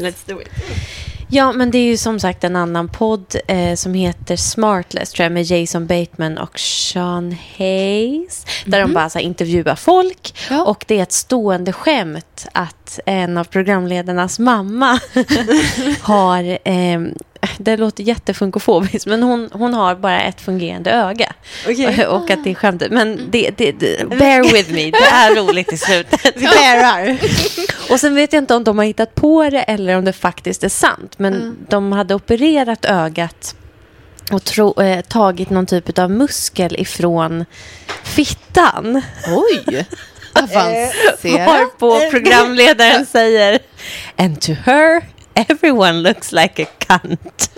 Let's do it. Ja, men det är ju som sagt en annan podd eh, som heter Smartless, tror jag, med Jason Bateman och Sean Hayes. Där de bara så här, intervjuar folk. Ja. Och det är ett stående skämt att en av programledarnas mamma har... Eh, det låter jättefunkofobiskt, men hon, hon har bara ett fungerande öga. Okej. Och, och att det är skämtet. Men det, det, det, bear with me, det är roligt i slutet. Bärar. Och sen vet jag inte om de har hittat på det eller om det faktiskt är sant. Men de hade opererat ögat och tro, eh, tagit någon typ av muskel ifrån fittan. Oj! Avancerat. Varpå programledaren säger And to her everyone looks like a cunt.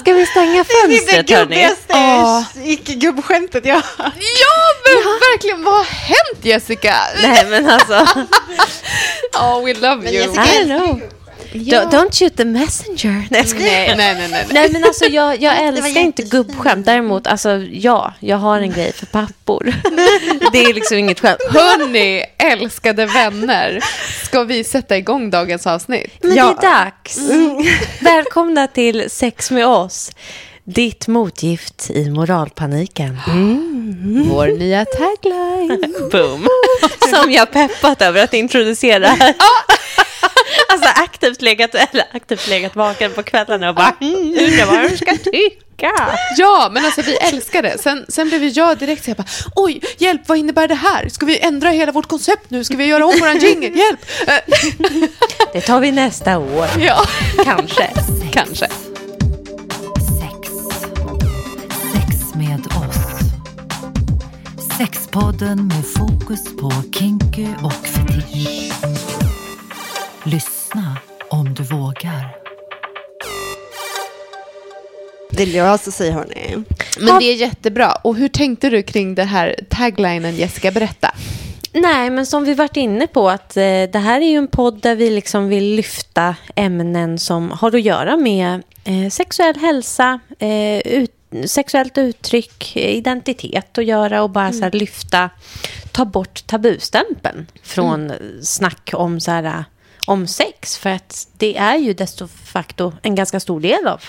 Ska vi stänga Det är fönstret det gubbigaste Ja. icke-gubbskämtet jag har. Ja, men verkligen. Vad har hänt, Jessica? Nej men alltså, Oh, we love Men you. Jessica- I know. Don't, don't shoot the messenger. Nej, jag. Nej, nej, nej. nej. Nej men alltså jag, jag älskar inte gubbskämt. Däremot, alltså ja, jag har en grej för pappor. Det är liksom inget skämt. Hörni, älskade vänner. Ska vi sätta igång dagens avsnitt? Men Ja. det är dags. Välkomna till Sex med oss. Ditt motgift i moralpaniken. Vår nya tagline. Boom. Som jag peppat över att introducera här. Alltså aktivt legat, eller aktivt legat vaken på kvällarna och bara mm, undrar vad de ska tycka. Ja, men alltså vi älskar det. Sen, sen blev jag direkt så jag bara, oj, hjälp, vad innebär det här? Ska vi ändra hela vårt koncept nu? Ska vi göra om våran jingle? Hjälp! Det tar vi nästa år. ja, Kanske. kanske. Sexpodden med fokus på kinky och fetisch. Lyssna om du vågar. Det är jag som säger hörni. Men det är jättebra. Och hur tänkte du kring det här taglinen, Jessica? Berätta. Nej, men som vi varit inne på att eh, det här är ju en podd där vi liksom vill lyfta ämnen som har att göra med eh, sexuell hälsa, eh, ut, sexuellt uttryck, identitet att göra och bara så här lyfta, ta bort tabustämpeln från snack om så här, om sex. För att det är ju desto facto en ganska stor del av,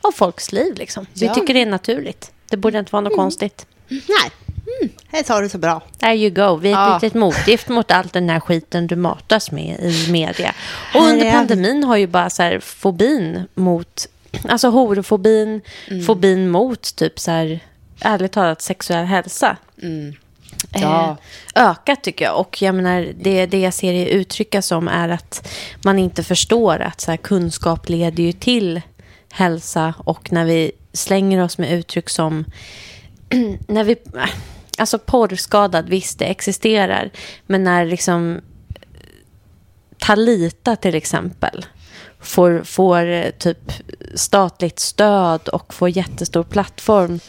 av folks liv. Liksom. Vi Ja. tycker det är naturligt. Det borde inte vara något konstigt. Nej, mm. det sa du så bra. There you go. Vi är ett Ja. litet motgift mot all den här skiten du matas med i media. Och Här under pandemin har ju bara så här fobin mot, alltså horofobin, fobin mot typ så här, ärligt talat, sexuell hälsa. Ja. Eh, ökat tycker jag. Och jag menar, det, det jag ser det uttryckas som är att man inte förstår att så här, kunskap leder ju till hälsa. Och när vi slänger oss med uttryck som när vi, alltså porrskadad, visst det existerar. Men när liksom Talita till exempel får, får eh, typ statligt stöd och får jättestor plattform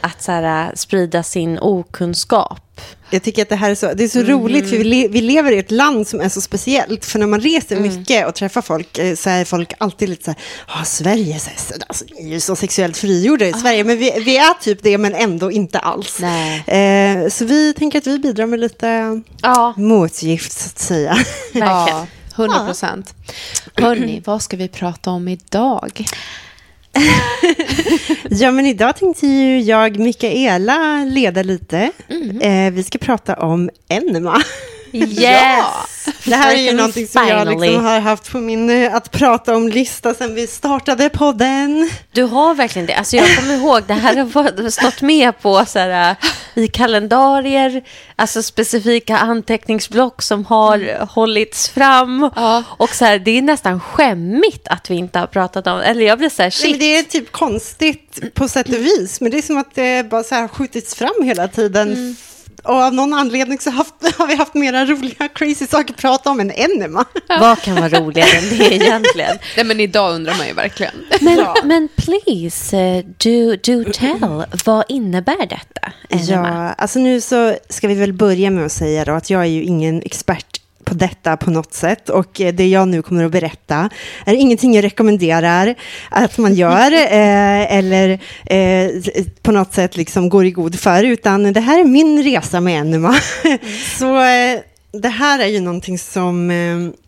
att så här, sprida sin okunskap. Jag tycker att det här är så, det är så roligt, för vi, le, vi lever i ett land som är så speciellt. För när man reser mycket och träffar folk eh, så är folk alltid lite så här, ja, Sverige, så här, alltså, ni är ju så sexuellt frigjorda i Sverige. Men vi, vi är typ det, men ändå inte alls. Eh, så vi tänker att vi bidrar med lite Ja, motgift, så att säga. verkligen. Ja, 100 procent. Hörni, vad ska vi prata om idag? Ja, men idag tänkte ju jag, Mikaela, leda lite. Eh, vi ska prata om enema. Yes! Det här är ju någonting som jag liksom har haft på min eh, att prata om-lista sedan vi startade podden. Du har verkligen det. Alltså jag kommer ihåg, det här har stått med på så här, äh, i kalendarier, alltså specifika anteckningsblock som har hållits fram. Ja. Och så här, det är nästan skämmigt att vi inte har pratat om Eller jag blir så här, Nej, shit. det är typ konstigt på sätt och vis, men det är som att det bara så här har skjutits fram hela tiden. Och av någon anledning så haft, har vi haft mera roliga crazy saker att prata om än enema. Vad kan vara roligare än det egentligen? Nej, men idag undrar man ju verkligen. Men, men please, eh, do, do tell. Vad innebär detta? Enema? Ja, alltså nu så ska vi väl börja med att säga då att jag är ju ingen expert på detta på något sätt och eh, det jag nu kommer att berätta är ingenting jag rekommenderar att man gör eh, eller eh, på något sätt liksom går i god för utan det här är min resa med Enema. så eh, det här är ju någonting som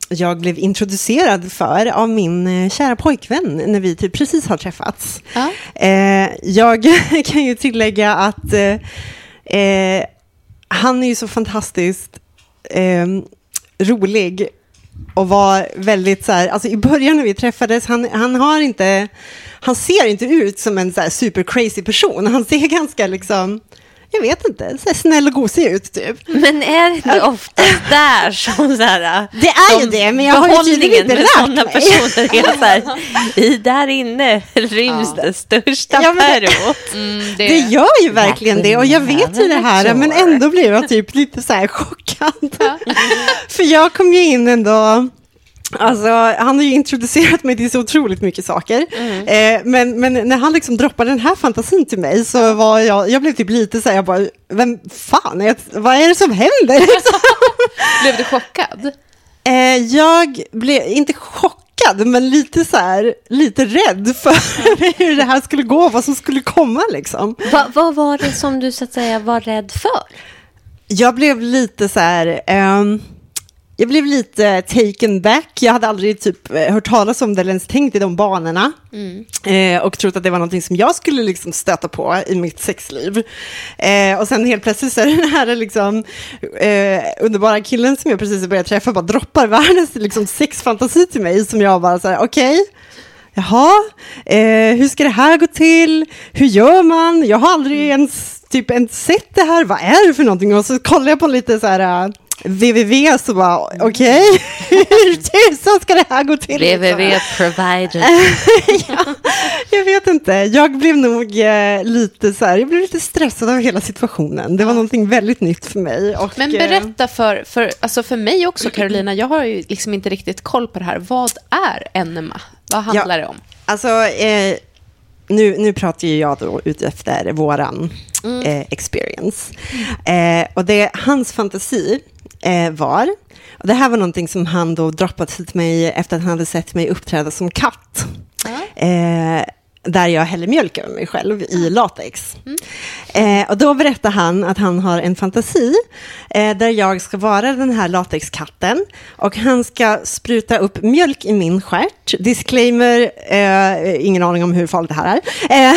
jag blev introducerad för av min kära pojkvän när vi typ precis har träffats. Ja. Jag kan ju tillägga att han är ju så fantastiskt rolig och var väldigt så här, alltså i början när vi träffades, han, han har inte, han ser inte ut som en så här super crazy person, han ser ganska liksom, jag vet inte, så här snäll och gosig ut typ. Men är det inte ofta där som så här, Det är ju det, men jag har ju tydligen inte lärt sådana mig. personer är så här, i där inne ryms det största Ja, men det-. Mm, Det gör ju verkligen det och jag vet ju det här men ändå blir jag typ lite så här chockad. För jag kom ju in ändå, alltså han har ju introducerat mig till så otroligt mycket saker. Eh, men, men när han liksom droppade den här fantasin till mig så var jag, jag blev typ lite så här, jag bara, vem fan, är, vad är det som händer? Blev du chockad? Eh, jag blev inte chockad, men lite så här, lite rädd för hur det här skulle gå, vad som skulle komma liksom. Va, vad var det som du så att säga var rädd för? Jag blev lite så här, ehm, jag blev lite taken back. Jag hade aldrig typ eh, hört talas om det eller ens tänkt i de banorna. Eh, och trott att det var någonting som jag skulle liksom stöta på i mitt sexliv. Eh, och sen helt plötsligt så är den här liksom, eh, underbara killen som jag precis börjat träffa bara droppar världens liksom, sexfantasi till mig som jag bara så här, okej. Jaha, eh, hur ska det här gå till? Hur gör man? Jag har aldrig ens, typ, ens sett det här. Vad är det för någonting? Och så kollar jag på lite så här uh, www så bara, okej, hur tusan ska det här gå till? www provider. ja, jag vet inte. Jag blev nog eh, lite så här, jag blev lite stressad av hela situationen. Det var någonting väldigt nytt för mig. Och, Men eh, berätta för, för, alltså för mig också, Carolina. Jag har ju liksom inte riktigt koll på det här. Vad är enema? Vad handlar det om? Alltså, eh, nu, nu pratar ju jag då ut efter våran eh, experience. Eh, och det hans fantasi eh, var, och det här var någonting som han då droppat till mig efter att han hade sett mig uppträda som katt. Eh, där jag häller mjölk över mig själv i latex. Eh, och då berättar han att han har en fantasi eh, där jag ska vara den här latexkatten och han ska spruta upp mjölk i min stjärt. Disclaimer, eh, ingen aning om hur farligt det här är. Eh,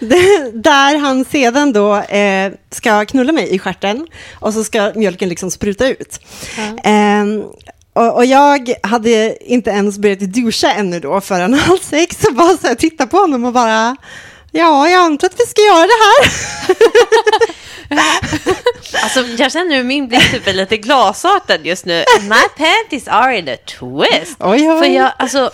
det- där han sedan då eh, ska knulla mig i stjärten och så ska mjölken liksom spruta ut. Ehm, och, och jag hade inte ens börjat duscha ännu då förrän halv sex. Så bara så här, titta på honom och bara, ja, jag antar att vi ska göra det här. Alltså, jag känner hur min blick typ är lite glasartad just nu. My panties are in a twist. Oj, oj. För jag, alltså,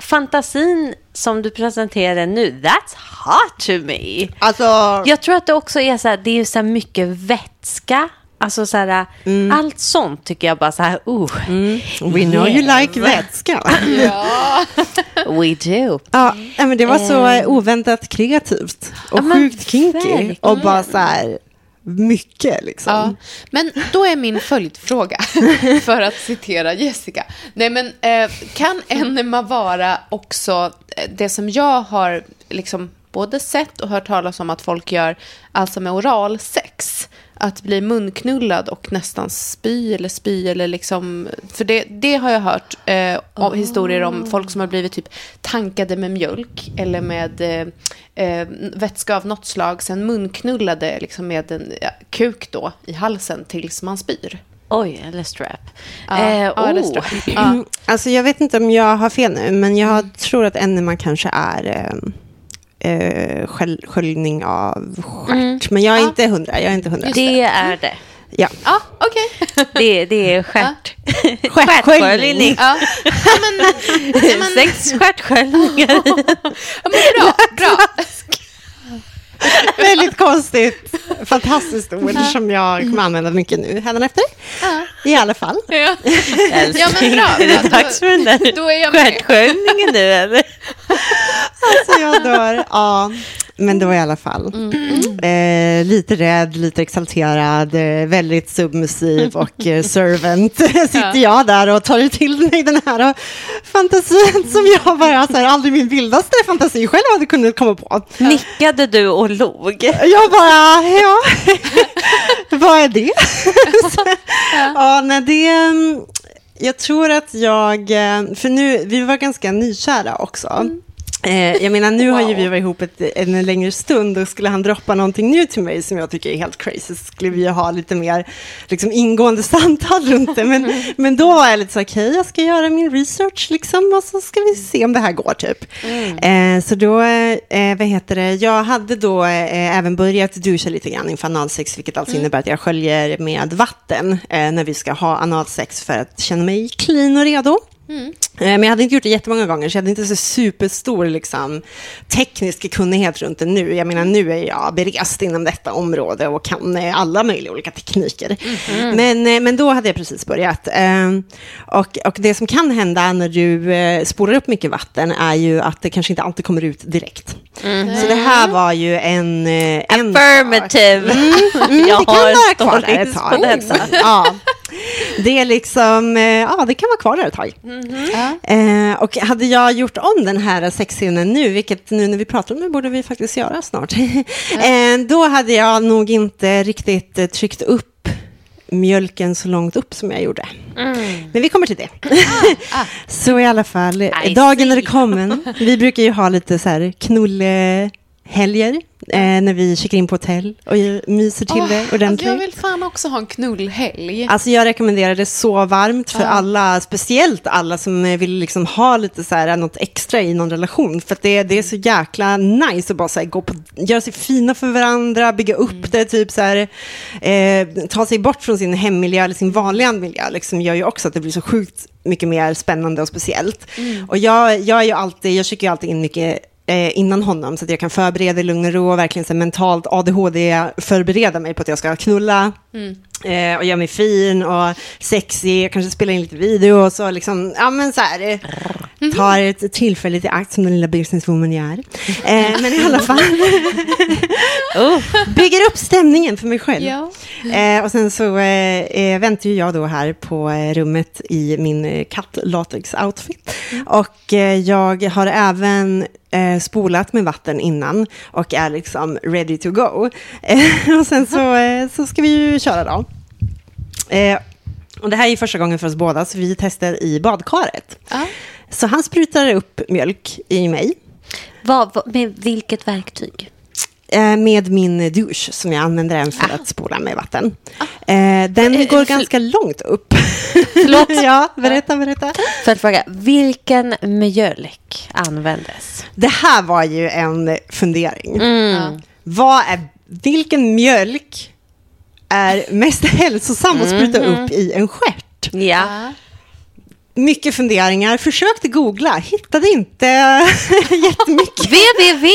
fantasin som du presenterar nu, that's hot to me. Alltså, Jag tror att det också är så här, det är så här mycket vätska. Alltså så här, allt sånt tycker jag bara så här, oh, we know you like vätska. we do. Ja, nej, men det var så eh, oväntat kreativt och Ja, sjukt kinky. verkligen. Och bara så här, mycket liksom. Ja, men då är min följdfråga, för att citera Jessica. Nej, men eh, kan enema vara också eh, det som jag har liksom både sett och hört talas om att folk gör, alltså med oralsex? Att bli munknullad och nästan spy eller spy eller liksom, för det, det har jag hört eh, om, historier om folk som har blivit typ tankade med mjölk eller med eh, eh, vätska av något slag, sen munknullade liksom med en ja, kuk då i halsen tills man spyr. Oj, eller strap. Ja, Eh, ja, eller oh. strap. Ja. Mm, Alltså jag vet inte om jag har fel nu, men jag tror att enema kanske är eh, eh, skölj, sköljning av stjärt. Men jag är Ja. inte hundra. Jag är inte hundra. Det är det. Ja. Ja, okej. Det, det är stjärt. Stjärtsköljning. Ja. Ja, men, ja, men, Sex stjärtsköljningar. ja, men bra, bra. Väldigt konstigt, fantastiskt ord som jag kommer använda mycket nu hädanefter. Ja. I alla fall. Ja. Ja, men bra. Är det dags för den där stjärtsköljningen nu eller? Alltså jag dör. Ja. Men det var i alla fall. Eh, lite rädd, lite exalterad, eh, väldigt submissiv och eh, servant. Sitter jag där och tar till mig den här eh, fantasin som jag bara, så här, aldrig min vildaste fantasi själv hade kunnat komma på. Nickade du och log? Jag bara, ja, vad är det? Så, ja, nej, det... mm, Jag tror att jag, eh, för nu, vi var ganska nykära också. Eh, Jag menar, nu har ju vi varit ihop ett, en längre stund och skulle han droppa någonting nu till mig som jag tycker är helt crazy så skulle vi ju ha lite mer liksom, ingående samtal runt det. Men, men då var jag lite så okej, jag ska göra min research liksom och så ska vi se om det här går typ. Eh, så då, eh, vad heter det, jag hade då eh, även börjat duscha lite grann inför analsex, vilket alltså innebär att jag sköljer med vatten eh, när vi ska ha analsex för att känna mig clean och redo. Eh, Men jag hade inte gjort det jättemånga gånger, så jag hade inte så superstor liksom, teknisk kunnighet runt det nu. Jag menar, nu är jag berest inom detta område och kan eh, alla möjliga olika tekniker. Men, eh, men då hade jag precis börjat. Eh, Och, och det som kan hända när du spolar upp mycket vatten är ju att det kanske inte alltid kommer ut direkt. Så det här var ju en... en Affirmative. Mm, jag det kan har stories på detta. Ja. Det är liksom, eh, ja det kan vara kvar där ett tag. Eh, och hade jag gjort om den här sexscenen nu, vilket nu när vi pratar om det borde vi faktiskt göra snart, eh, då hade jag nog inte riktigt eh, tryckt upp mjölken så långt upp som jag gjorde. Men vi kommer till det. så i alla fall, I dagen är see. det kommen. Vi brukar ju ha lite så här knullhelger eh, när vi checkar in på hotell och myser till det Åh, ordentligt. Jag vill fan också ha en knullhelg. Alltså jag rekommenderar det så varmt för alla, speciellt alla som eh, vill liksom ha lite så här, något extra i någon relation. För att det, det är så jäkla nice att bara så här, gå på, göra sig fina för varandra, bygga upp det, typ så här, eh, ta sig bort från sin hemmiljö eller sin vanliga miljö, liksom gör ju också att det blir så sjukt mycket mer spännande och speciellt. Och jag, jag är ju alltid, jag skickar ju alltid in mycket eh, innan honom så att jag kan förbereda i lugn och ro och verkligen så mentalt ADHD förbereda mig på att jag ska knulla eh, och göra mig fin och sexig, kanske spelar in lite video och så liksom, ja men så här, eh, tar ett tillfälle till akt som den lilla businesswoman jag är. Eh, men i alla fall, bygger upp stämningen för mig själv. Ja. Eh, och sen så eh, eh, väntar ju jag då här på rummet i min katt-latex-outfit. Och eh, jag har även eh, spolat med vatten innan och är liksom ready to go. Eh, och sen så, eh, så ska vi ju köra då. Eh, och det här är första gången för oss båda, så vi testar i badkaret. Ja. Så han sprutar upp mjölk i mig Vad, vad, med vilket verktyg? Eh, med min douche som jag använder även för att spola med vatten. Eh, den Eh, går för- ganska långt upp. Förlåt? ja, berätta, berätta. För att fråga, vilken mjölk användes? Det här var ju en fundering. Mm. Vad är, vilken mjölk är mest hälsosam att spruta upp i en stjärt? Ja. Mycket funderingar, försökte googla, hittade inte jättemycket. www,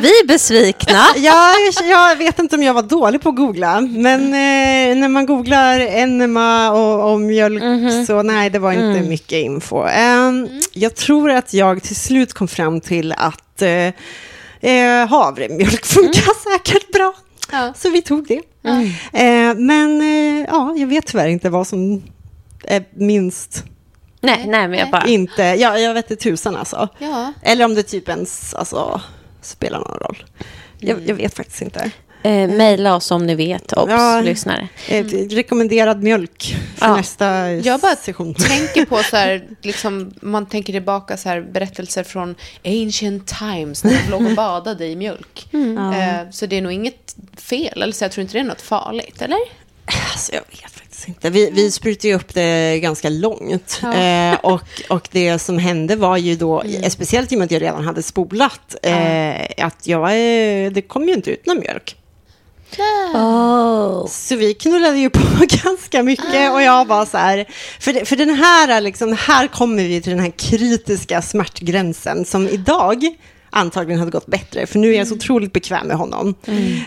vi är besvikna. Ja, jag, jag vet inte om jag var dålig på att googla, men eh, när man googlar enema och, och mjölk så nej, det var inte mycket info. Ehm, Jag tror att jag till slut kom fram till att eh, eh, havremjölk funkar säkert bra. Ja. Så vi tog det. Eh, men eh, ja, jag vet tyvärr inte vad som är minst Nej, nej, men jag bara... inte. Ja, jag vet inte tusan alltså. Ja. Eller om det typ ens alltså, spelar någon roll. Jag, jag vet faktiskt inte. Eh, Maila oss om ni vet, obs, Ja. lyssnare. Eh, Rekommenderad mjölk för Ja. nästa Jag bara session. tänker på så här, liksom, man tänker tillbaka så här, berättelser från ancient times när de låg och badade i mjölk. Eh, så det är nog inget fel, eller så jag tror inte det är något farligt, eller? Alltså, jag vet inte. Vi, vi sprutade ju upp det ganska långt. Ja. Eh, och, och det som hände var ju då, Mm. speciellt i och med att jag redan hade spolat, eh, att jag, eh, det kom ju inte ut någon mjölk. Oh. Så vi knullade ju på ganska mycket och jag var så här, för, det- för den här, liksom, här kommer vi till den här kritiska smärtgränsen som idag antagligen hade gått bättre. För nu är jag så otroligt bekväm med honom.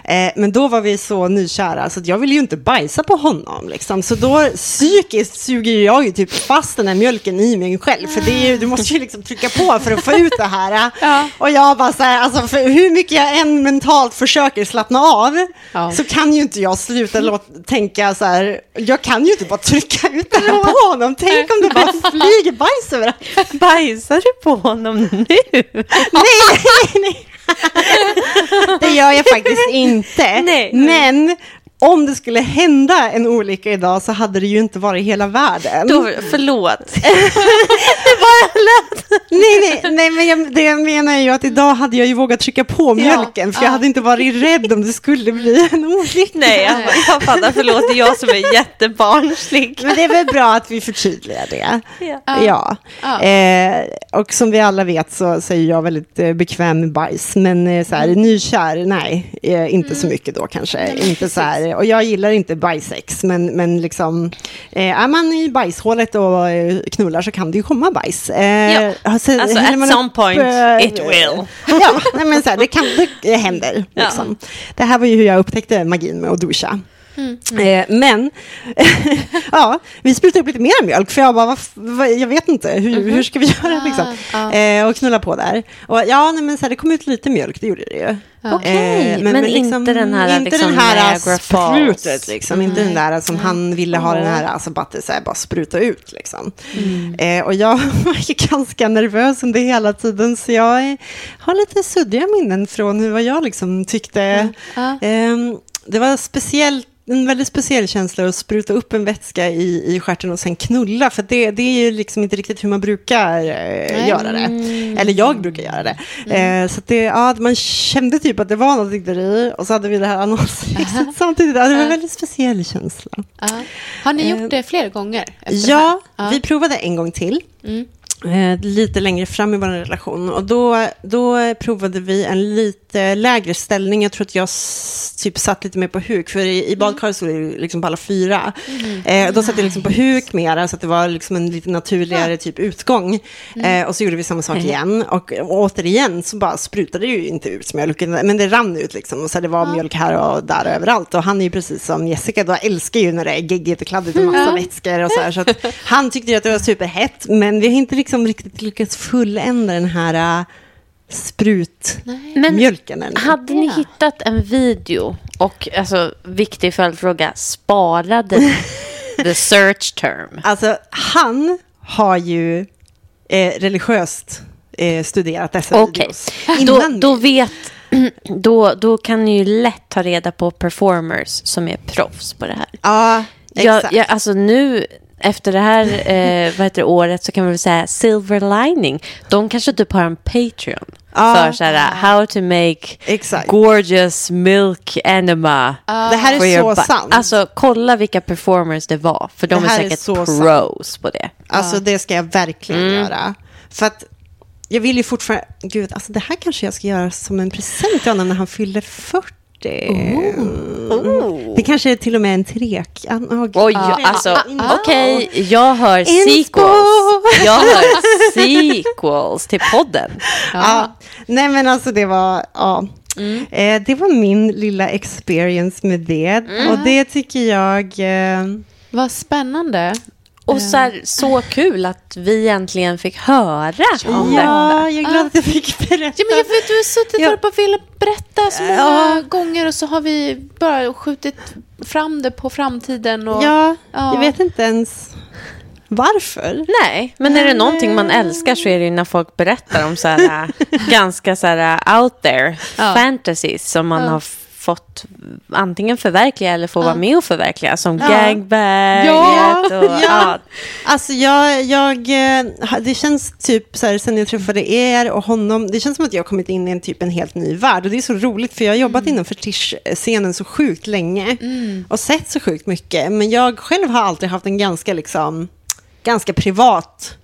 Eh, men då var vi så nykära så jag ville ju inte bajsa på honom. Liksom. Så då psykiskt suger jag ju typ fast den här mjölken i mig själv. För ju, du måste ju liksom trycka på för att få ut det här. Ja. Och jag bara så här, alltså hur mycket jag än mentalt försöker slappna av Ja. så kan ju inte jag sluta låt, tänka så här, jag kan ju inte bara trycka ut det här på honom. Tänk om det bara flyger bajs överallt. Bajsar du på honom nu? Nej, nej, nej. Det gör jag faktiskt inte. Nej. Men om det skulle hända en olycka idag så hade det ju inte varit hela världen. Då, förlåt. Nej, nej, nej, men jag, det jag menar är ju att idag hade jag ju vågat trycka på mjölken, för jag hade inte varit rädd om det skulle bli en olycka. Nej, jag, jag fattar. Förlåt, det är jag som är jättebarnslig. Men det är väl bra att vi förtydligar det. Ja. Ja. Ja. Eh, och som vi alla vet så, så är jag väldigt eh, bekväm med bajs. Men eh, så här, nykär, nej, eh, inte så mycket då kanske. inte så här, och jag gillar inte bajsex, men, men liksom, eh, är man i bajshålet och eh, knullar så kan det ju komma bajs. Eh, Ja. alltså, at some upp, point, eh, it will. Ja, men så här, det, kan, det händer. Ja. Liksom. Det här var ju hur jag upptäckte magin med att duscha. Mm. Eh, men, ja, vi sprutade upp lite mer mjölk, för jag bara, vad, vad, jag vet inte, hur, Mhm. hur ska vi göra liksom? Ah, Eh, och knulla på där. Och ja, nej, men så här, det kom ut lite mjölk, det gjorde det ju. Okej, men inte den här, inte liksom, den här sprutet, liksom. inte den där som han ville ha, den här, alltså bara, så här, bara spruta ut. Liksom. Mm. Och jag var ju ganska nervös under hela tiden, så jag har lite suddiga minnen från hur vad jag liksom tyckte. Ehm, det var speciellt en väldigt speciell känsla att spruta upp en vätska i, i stjärten och sen knulla. För det, det är ju liksom inte riktigt hur man brukar eh, göra det. Eller jag brukar göra det. Eh, så att det, ja, man kände typ att det var något där i. Och så hade vi det här annonssexet samtidigt. Ja, det var en väldigt speciell känsla. Ja. Har ni Eh, gjort det fler gånger? Ja, vi provade en gång till. Mm. Eh, lite längre fram i vår relation. Och då, då provade vi en lite lägre ställning. Jag tror att jag typ satt lite mer på huk. För i, i badkaret stod det liksom på alla fyra. Eh, då satt jag liksom på huk mera. Så att det var liksom en lite naturligare typ utgång. Eh, och så gjorde vi samma sak igen. Och, och återigen så bara sprutade det ju inte ut mjölk. Men det rann ut liksom. Och så det var mjölk här och där och överallt. Och han är ju precis som Jessica. Då älskar ju när det är geggigt och kladdigt och massa vätskor och så här. Så att han tyckte ju att det var superhett. Men vi har inte liksom riktigt lyckats fullända den här äh, sprutmjölken Men hade ni Ja. hittat en video och, alltså, viktig följdfråga, sparade the search term? Alltså, han har ju eh, religiöst eh, studerat dessa Okej, videos. då, Innan då vet... Då, då kan ni ju lätt ta reda på performers som är proffs på det här. Ja, Jag, exakt. jag, alltså nu, efter det här eh, vad heter det, året så kan man väl säga silver lining. De kanske typ har en Patreon Ja. för så här, how to make Exakt. gorgeous milk enema. det här är så sant. Alltså kolla vilka performers det var, för de är här är säkert så sant. pros på det. Alltså det ska jag verkligen Mm. göra. För att jag vill ju fortfarande, gud, alltså det här kanske jag ska göra som en present till honom när han fyller 40. Mm. Det kanske till och med en trek. Ah, oh, gud. Oj, alltså Ah. okej, jag hör Inspo! sequels. Jag hör sequels till podden. Ja. Nej men alltså det var, ja. Eh, det var min lilla experience med det. Och det tycker jag... Eh, Vad spännande. Och så, här, så kul att vi äntligen fick höra om det. ja, jag är glad att jag fick berätta. Ja, men jag vet, du har suttit Ja. och velat berätta så många Ja. gånger och så har vi bara skjutit fram det på framtiden. Och, Ja, Ja. jag vet inte ens varför. Nej, men är det någonting man älskar så är det ju när folk berättar om så här, ganska så här out there Ja. fantasies som man Ja. har fått antingen förverkliga eller få vara med och förverkliga som Ja. gangbang. Ja, och, ja. ja. Alltså jag, jag, eh, det känns typ så här, sen jag träffade er och honom, det känns som att jag har kommit in i en typ en helt ny värld. Och det är så roligt för jag har jobbat inom fetischscenen så sjukt länge och sett så sjukt mycket. Men jag själv har alltid haft en ganska, liksom, ganska privat,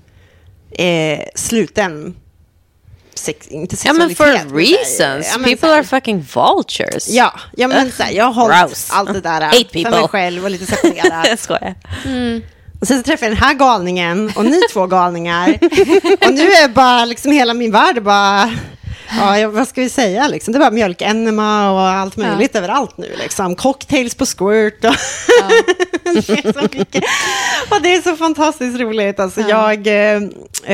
eh, sluten sex, inte ja, men sexualitet. for men så här, reasons. ja, men People så här- are fucking vultures. Ja, ja men så här, jag har hållit Gross. allt det där Hate för people. mig själv och lite separerat. Jag skojar. Och sen så träffade jag den här galningen och ni två galningar. Och nu är bara liksom hela min värld bara ja, ja, vad ska vi säga liksom? Det var mjölkenema och allt möjligt överallt nu liksom. Cocktails på squirt och... det är så mycket. Och det är så fantastiskt roligt. Alltså, Jag eh,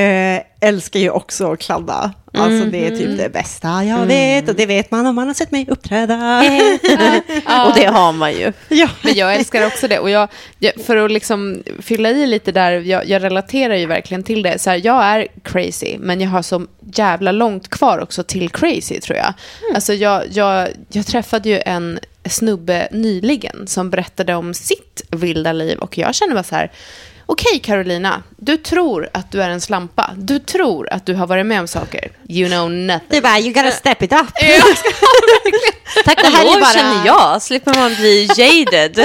eh, älskar ju också att kladda. Alltså det är typ det bästa jag vet och det vet man om man har sett mig uppträda. Och det har man ju. ja. Men jag älskar också det. Och jag, för att liksom fylla i lite där, jag, jag relaterar ju verkligen till det. Så här, jag är crazy, men jag har så jävla långt kvar också till crazy, tror jag. Alltså, jag, jag, jag träffade ju en snubbe nyligen som berättade om sitt vilda liv och jag känner bara så här, okej Carolina, du tror att du är en slampa. Du tror att du har varit med om saker. You know nothing. Det är bara, you gotta step it up. Tack och Det här är lov bara- känner jag, slipper man bli jaded.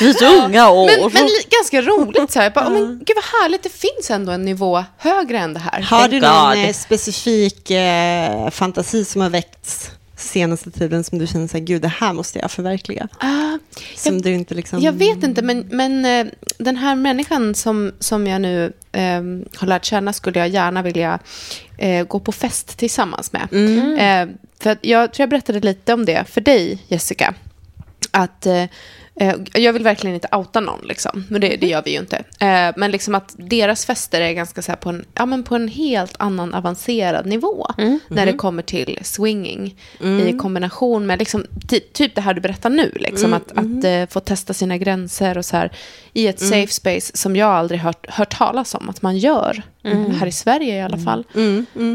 I så unga år. Men, men ganska roligt så här, bara, men, gud vad härligt, det finns ändå en nivå högre än det här. Har du någon God. eh, specifik eh, fantasi som har väckts senaste tiden som du känner så här, gud, det här måste jag förverkliga? Ah, Som jag, du inte liksom... jag vet inte, men, men eh, den här människan som, som jag nu eh, har lärt känna skulle jag gärna vilja eh, gå på fest tillsammans med. Eh, för jag tror jag berättade lite om det för dig, Jessica. Att jag vill verkligen inte outa någon, liksom. men det, det gör vi ju inte. Eh, men liksom att deras fester är ganska så på, en, ja, men på en helt annan avancerad nivå när det kommer till swinging i kombination med liksom, ty, typ det här du berättar nu. Liksom, att att eh, få testa sina gränser och så här, i ett safe space som jag aldrig hört, hört talas om att man gör. Här i Sverige i alla fall.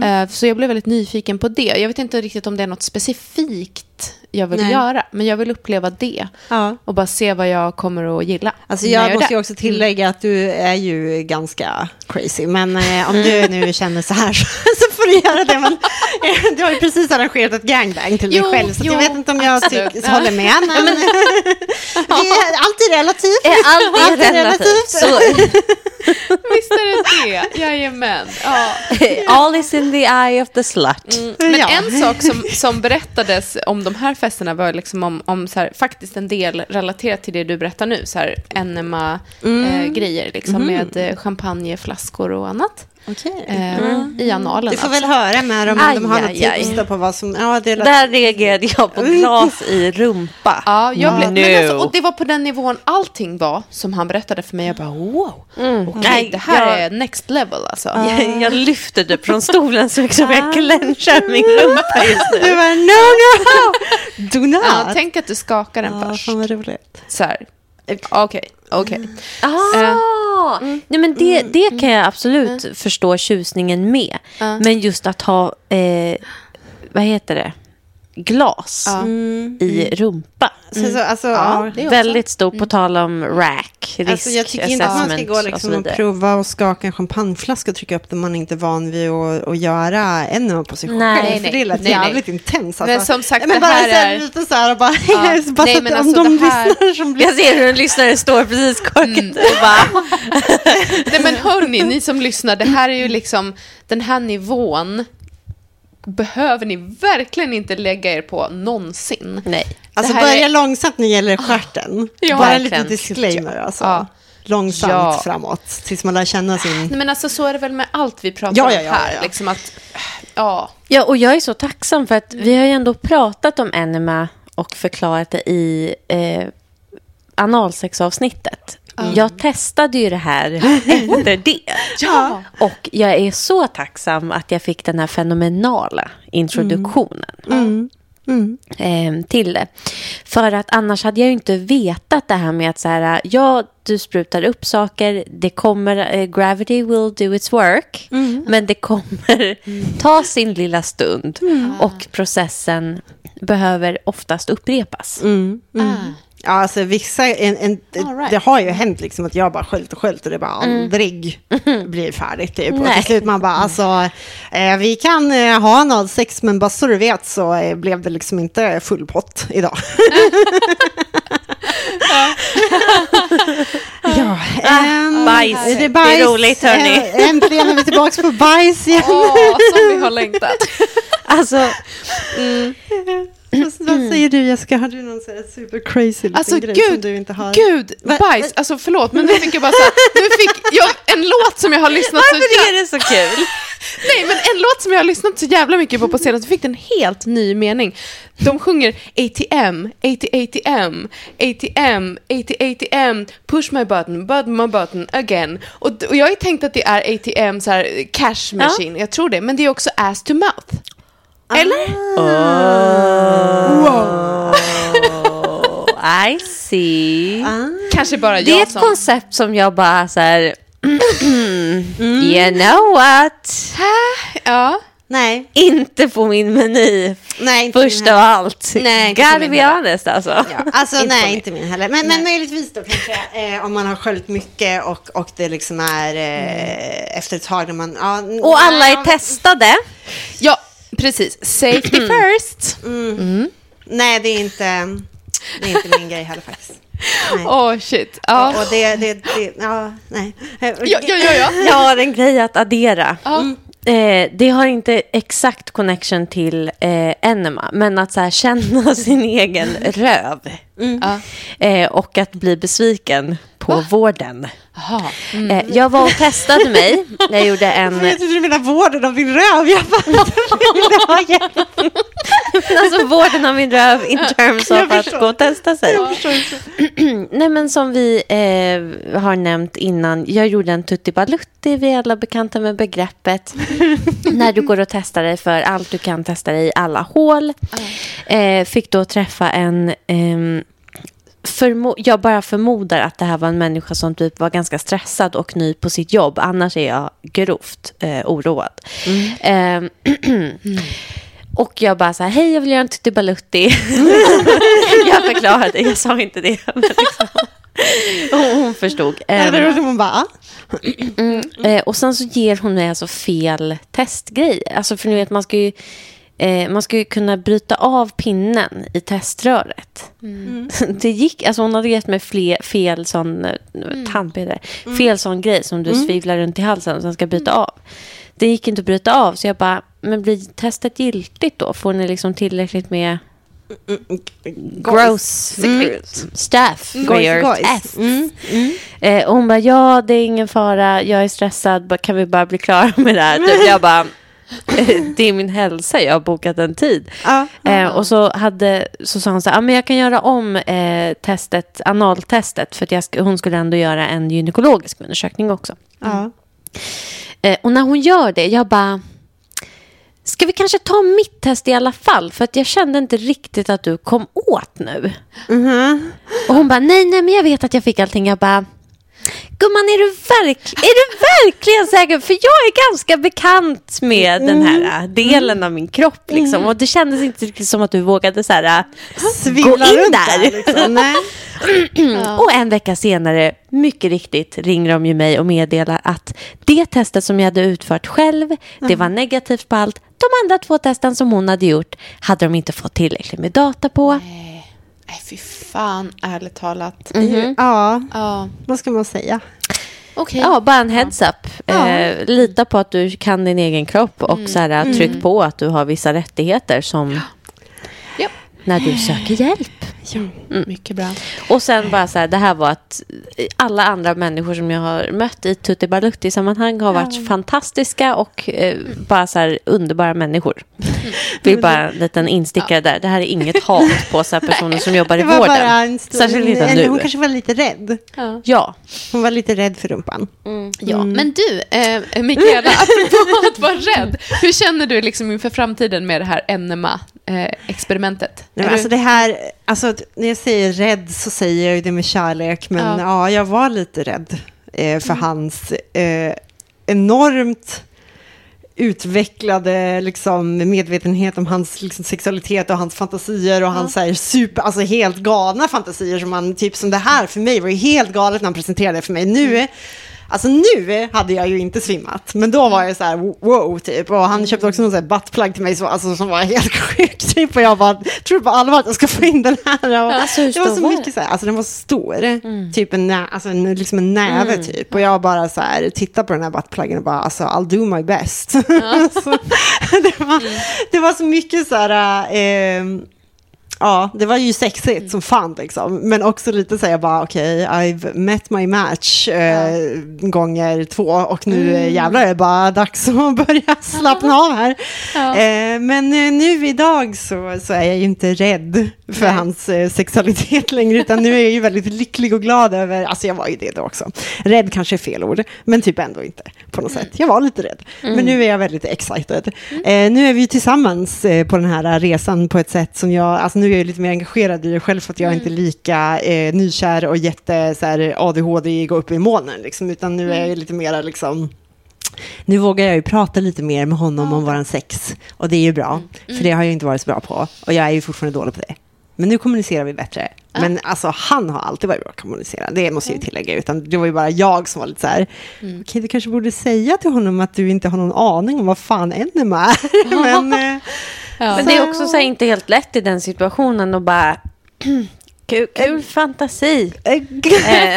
Eh, så jag blev väldigt nyfiken på det. Jag vet inte riktigt om det är något specifikt jag vill Nej. göra. Men jag vill uppleva det. Ja. Och bara se vad jag kommer att gilla. Alltså jag är måste ju också tillägga att du är ju ganska crazy. Men eh, om du nu känner så här så, så får du göra det. Men, eh, du har ju precis arrangerat ett gangbang till dig Jo, själv. Så jo, jag vet inte om jag tyck, håller med. Men, det är alltid relativt. Är allt Allt är är relativt. Så, Visst är det det? Jajamän. Ja. all is in the eye of the slut. Men Ja. en sak som, som berättades om de här festerna var liksom om, om så här, faktiskt en del relaterat till det du berättar nu. Så här, enema-grejer liksom, med eh, champagneflaskor och annat. Okej. Eh, I analen. Du får alltså. väl höra med dem om Aj, de har något aj, aj. tips på vad som... Ja, det är Där reagerade jag på glas i rumpa. Ja, jag blev, men No. alltså, och det var på den nivån allting var som han berättade för mig. Jag bara wow, okej, Nej, det här jag- är next level alltså. Jag, jag lyfter det från stolen så liksom jag clenchar min rumpa just Du nu. bara, no, no, do not. Ja, tänk att du skakar den Ja, först. fan vad roligt. Så här, okej, okej. Ah, nej men det, det kan jag absolut förstå tjusningen med. Men just att ha, eh, vad heter det, glas Ja. i rumpa. Så, så, alltså, Ja, det. Väldigt stor på tal om rack, risk Alltså jag tycker inte att man ska gå och liksom och vidare. prova och skaka en champagneflaska och trycka upp det man inte är van vid att, att göra ännu på sig Nej, själv. nej, för det lät nej, nej. jävligt intens. Alltså. Men som sagt, men det bara här så här, är- lite så här och bara, Ja. bara Nej, men alltså, om de det här- lyssnar som blir... Jag ser hur en lyssnare står precis korkat Mm. och bara... Nej men hörni, ni som lyssnar, det här är ju liksom, den här nivån behöver ni verkligen inte lägga er på någonsin. Nej. Alltså börja är- långsamt när det gäller stjärten. Ja, bara en liten disclaimer alltså. Ja. Långsamt Ja. framåt, tills man lär känna sin... Nej men alltså så är det väl med allt vi pratar Ja, ja, om ja, här. ja. Liksom att, ja. Ja, och jag är så tacksam för att vi har ju ändå pratat om enema och förklarat det i eh, analsexavsnittet. Jag testade ju det här efter det. Ja. Och jag är så tacksam att jag fick den här fenomenala introduktionen. eh, till det. För att annars hade jag ju inte vetat det här med att så här, ja, du sprutar upp saker, det kommer, eh, gravity will do its work, men det kommer ta sin lilla stund och processen behöver oftast upprepas. Ah. Ja, alltså vissa, en, en, right. det har ju hänt liksom att jag bara sköljt och sköljt och det bara aldrig blir färdigt. Typ. Och till slut man bara, alltså, eh, vi kan eh, ha analsex men bara så du vet så eh, blev det liksom inte full pott idag. ja, ehm, bajs. Det är, Det bajs. är roligt, hörni. Eh, Äntligen är vi tillbaka på bajs igen. Åh, som vi har längtat. Alltså, Vad säger du Jessica, har du någon här super crazy Alltså grej som gud, du inte har? gud, bajs. Alltså förlåt, men nu fick jag bara så här, nu fick jag en låt som jag har lyssnat så varför är det så kul? Nej, men en låt som jag har lyssnat så jävla mycket på på senaste fick en helt ny mening. De sjunger ATM, ATM, ATM, ATM, push my button, button my button again. Och, och jag har ju tänkt att det är ATM, så här, cash machine, jag tror det. Men det är också ass to mouth. Eller? I see. Kanske bara Det är jag ett som... koncept som jag bara så här... You know what? Ja. Nej, Inte på min meny. nej inte Först min av allt. Nej, Gotta be honest alltså. Ja, alltså Inte nej, min. inte min heller. Men, men möjligtvis då kanske eh, om man har sköljt mycket och, och det liksom är eh, efter ett tag när man... Ja, Och alla är testade. ja, precis. Safety first. Nej, det är inte, det är inte min grej heller faktiskt. Åh, shit. Ja. Och det, det, det, ja, nej. Ja, ja, ja, ja. Jag har en grej att addera. Ja. Eh, det har inte exakt connection till eh, enema, men att så här, känna sin egen röv. Ja. Eh, och att bli besviken på vården. Jaha. Eh, jag var och testade mig. Jag gjorde en... Jag trodde du menade vården av din röv. Jag bara, alltså vården av min röv in terms of att gå och testa sig. Nej men som vi eh, har nämnt innan, jag gjorde en tutti balutti, vi är alla bekanta med begreppet. När du går och testar dig för allt du kan testa dig i alla hål. Eh, fick då träffa en, ehm, förmo- jag bara förmodar att det här var en människa som typ var ganska stressad och ny på sitt jobb. Annars är jag grovt eh, oroad. Ehm, Och jag bara så här, hej jag vill göra en tutti balutti. jag förklarade, jag sa inte det. Men liksom. hon, hon förstod. Ehm, Eller som hon bara, ah. eh, och sen så ger hon mig alltså fel testgrejer. Alltså för ni vet, man ska ju, eh, man ju kunna bryta av pinnen i teströret. Det gick, alltså hon hade gett mig fler, fel sån eh, tandpetare, fel sån grej som du svivlar runt i halsen och sen ska bryta av. Det gick inte att bryta av, så jag bara, men blir testet giltigt då? Får ni liksom tillräckligt med gross stuff for Gojs, your test? Mm. Eh, och hon bara, ja det är ingen fara, jag är stressad, kan vi bara bli klara med det här? Typ, jag bara, "Eh, det är min hälsa, jag har bokat en tid. Ja. Eh, och så, hade, så sa hon så här, ah, men jag kan göra om eh, testet, analtestet, för jag sk- hon skulle ändå göra en gynekologisk undersökning också. Ja. Eh, och när hon gör det, jag bara... Ska vi kanske ta mitt test i alla fall? För att jag kände inte riktigt att du kom åt nu. Och hon bara, nej, nej, men jag vet att jag fick allting. Jag bara, gumman, är du, verk är du verkligen säker? För jag är ganska bekant med den här äh, delen av min kropp. Liksom. Och det kändes inte riktigt som att du vågade så här, äh, Svimla Gå in runt där. liksom. Nej. Och en vecka senare, mycket riktigt, ringer de ju mig och meddelar att det testet som jag hade utfört själv, det var negativt på allt. De andra två testen som hon hade gjort hade de inte fått tillräckligt med data på. Nej, Nej, fy fan, ärligt talat. Ja, Ja, vad ska man säga? okej. Ja, bara en heads up. Eh, lita på att du kan din egen kropp och så här, tryck på att du har vissa rättigheter som Ja. när du söker hjälp. Mycket bra. Och sen bara så här, det här var att alla andra människor som jag har mött i Tutti Balutti-sammanhang har varit fantastiska och eh, bara så här underbara människor. Vill bara en liten instickare där. Det här är inget hat på så här personer som jobbar i Det var vården. bara en stor... Särskilt inte eller Hon nu. kanske var lite rädd. Ja. Ja. Hon var lite rädd för rumpan. Ja, men du, eh, Mikaela, apropå att vara rädd, hur känner du liksom inför framtiden med det här NMA-experimentet? Nej, men alltså det här, alltså, när jag säger rädd så säger jag ju det med kärlek, men Ja. ja, jag var lite rädd eh, för hans eh, enormt utvecklade liksom, medvetenhet om hans liksom, sexualitet och hans fantasier och hans så här, super, alltså helt galna fantasier som man, typ som det här för mig var ju helt galet när han presenterade det för mig. Nu, alltså nu hade jag ju inte svimmat, men då var jag så här wow typ. Och han köpte också någon sån här buttplug till mig så, alltså, som var helt sjuk typ. Och jag bara tror på allvar att jag ska få in den här. Och, Alltså, det var så var mycket så här, alltså den var stor, typ en, nä, alltså en, liksom en näve typ. Och jag bara så här, tittar på den här buttpluggen och bara, alltså I'll do my best. så, det, var, det var så mycket så här, eh, Ja, det var ju sexigt som fan liksom. Men också lite så här, jag bara okej, I've met my match eh, gånger två och nu mm. jävlar är det bara dags att börja slappna av här. Ja. Eh, men eh, nu idag så, så är jag ju inte rädd för Nej. hans eh, sexualitet längre, utan nu är jag ju väldigt lycklig och glad över, alltså jag var ju det då också. Rädd kanske är fel ord, men typ ändå inte på något mm. sätt. Jag var lite rädd, mm. men nu är jag väldigt excited. Mm. Eh, nu är vi tillsammans eh, på den här resan på ett sätt som jag, alltså nu är jag lite mer engagerad i det själv för att jag mm. inte är lika eh, nykär och jätte så här, ADHD, gå upp i molnen liksom, utan nu är jag mm. lite mer liksom nu vågar jag ju prata lite mer med honom om våran sex och det är ju bra, mm. för det har jag inte varit så bra på och jag är ju fortfarande dålig på det. Men nu kommunicerar vi bättre. Ja. Men alltså, han har alltid varit bra att kommunicera, det måste jag ju tillägga. Utan det var ju bara jag som var lite så här, mm. okej, du kanske borde säga till honom att du inte har någon aning om vad fan enema är. Men, eh, ja. Men det är också så här, inte helt lätt i den situationen att bara Kul, kul fantasi. Eh,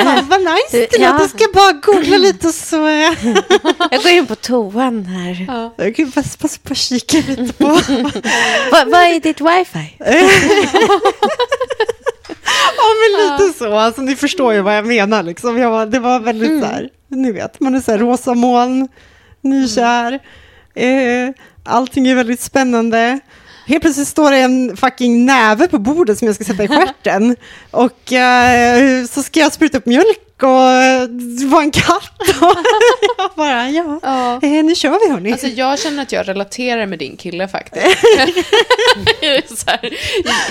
eh vad nice det ja. Jag ska bara googla lite och så. jag går in på toan här. Ja. Jag kan passa, passa på att kika lite på. vad, är ditt wifi? ja, men lite så. Alltså, ni förstår ju vad jag menar. Liksom. Jag var, det var väldigt mm. så här, ni vet, man är så här rosa moln, nykär. Eh, allting är väldigt spännande. Helt plötsligt står det en fucking näve på bordet som jag ska sätta i stjärten. och eh, så ska jag spruta upp mjölk och det var en katt. Och jag bara, ja, ja. Eh, nu kör vi hörni. Alltså jag känner att jag relaterar med din kille faktiskt. så här,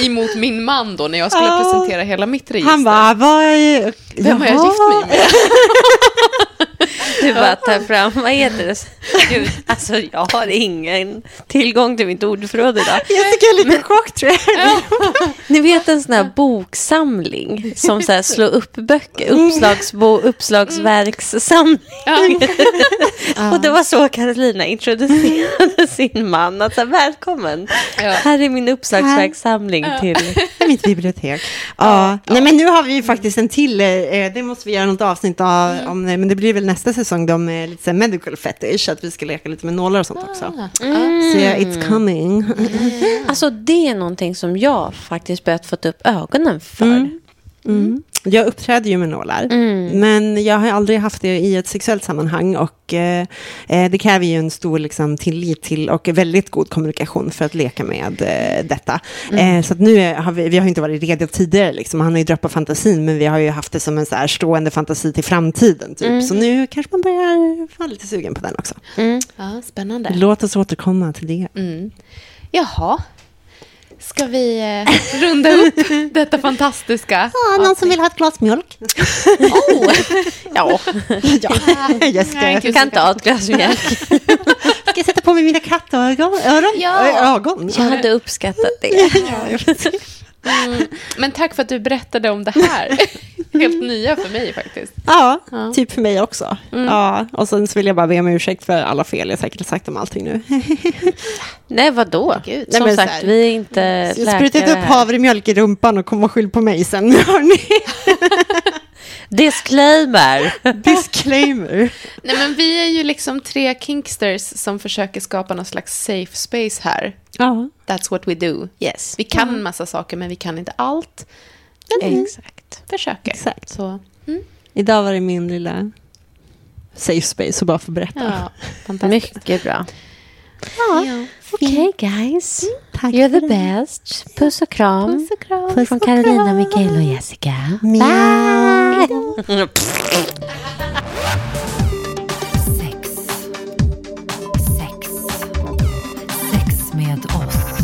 emot min man då, när jag skulle ja. presentera hela mitt register. Han bara, vad är... Vem har jag gift mig med? Du bara tar fram, vad heter det? Gud, alltså jag har ingen tillgång till mitt ordförråd idag. Jag tycker jag är lite chock tror jag. Ni vet en sån här boksamling som så här slår upp böcker, uppslagsbo, uppslagsverkssamling. Ja. Och det var så Carolina introducerade sin man. Att så här, välkommen, ja. här är min uppslagsverkssamling till mitt bibliotek. Ja. Nej men nu har vi ju faktiskt en till, eh, det måste vi göra något avsnitt av, mm. om, men det blir väl nästa säsong då med lite så medical fetish, att vi ska leka lite med nålar och sånt också. Ah. Mm. Så yeah, it's coming. Alltså det är någonting som jag faktiskt börjat fått upp ögonen för. Mm. Mm. Jag uppträder ju med nålar, mm. men jag har aldrig haft det i ett sexuellt sammanhang och eh, eh, det kräver ju en stor liksom, tillit till och väldigt god kommunikation för att leka med eh, detta. Mm. Eh, så nu har vi, vi har inte varit redo tidigare, liksom. han har ju på fantasin, men vi har ju haft det som en så här stående fantasi till framtiden. Typ. Mm. Så nu kanske man börjar vara lite sugen på den också. Mm. Ja, spännande. Låt oss återkomma till det. Mm. Jaha, Ska vi eh, runda upp detta fantastiska? Ja, någon som vill ha ett glas mjölk? oh. Ja, ja. Jessica, jag kan ta ett glas mjölk. Ska jag sätta på mig mina kattögon? Öron? Ja. Ögon? Jag hade uppskattat det. Mm. Men tack för att du berättade om det här. Helt nya för mig faktiskt. Ja, ja. typ för mig också. Mm. Ja, och sen så vill jag bara be om ursäkt för alla fel jag säkert sagt om allting nu. Nej, vadå? Gud, Nej, som sagt, här, vi är inte läkare. Sprutat upp havremjölk i rumpan och kom och skyll på mig sen, hörni. Disclaimer. Disclaimer. Nej, men vi är ju liksom tre kinksters som försöker skapa någon slags safe space här. Ja. That's what we do. Yes. Vi kan en massa saker, men vi kan inte allt. Men Exakt. försöker. Exakt. Så. Mm. Idag var det min lilla safe space att bara få berätta. Ja, Mycket bra. Ja, ja. Okej okay, guys. Mm, tack You're the best. Puss och kram. Puss och kram. Puss från Carolina, Mikael och Jessica. Bye. Sex. Sex. Sex med oss.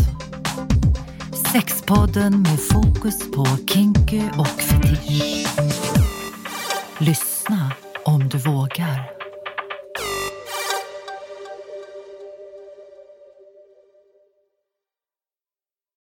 Sexpodden med fokus på kinky och fetisch. Lyssna om du vågar.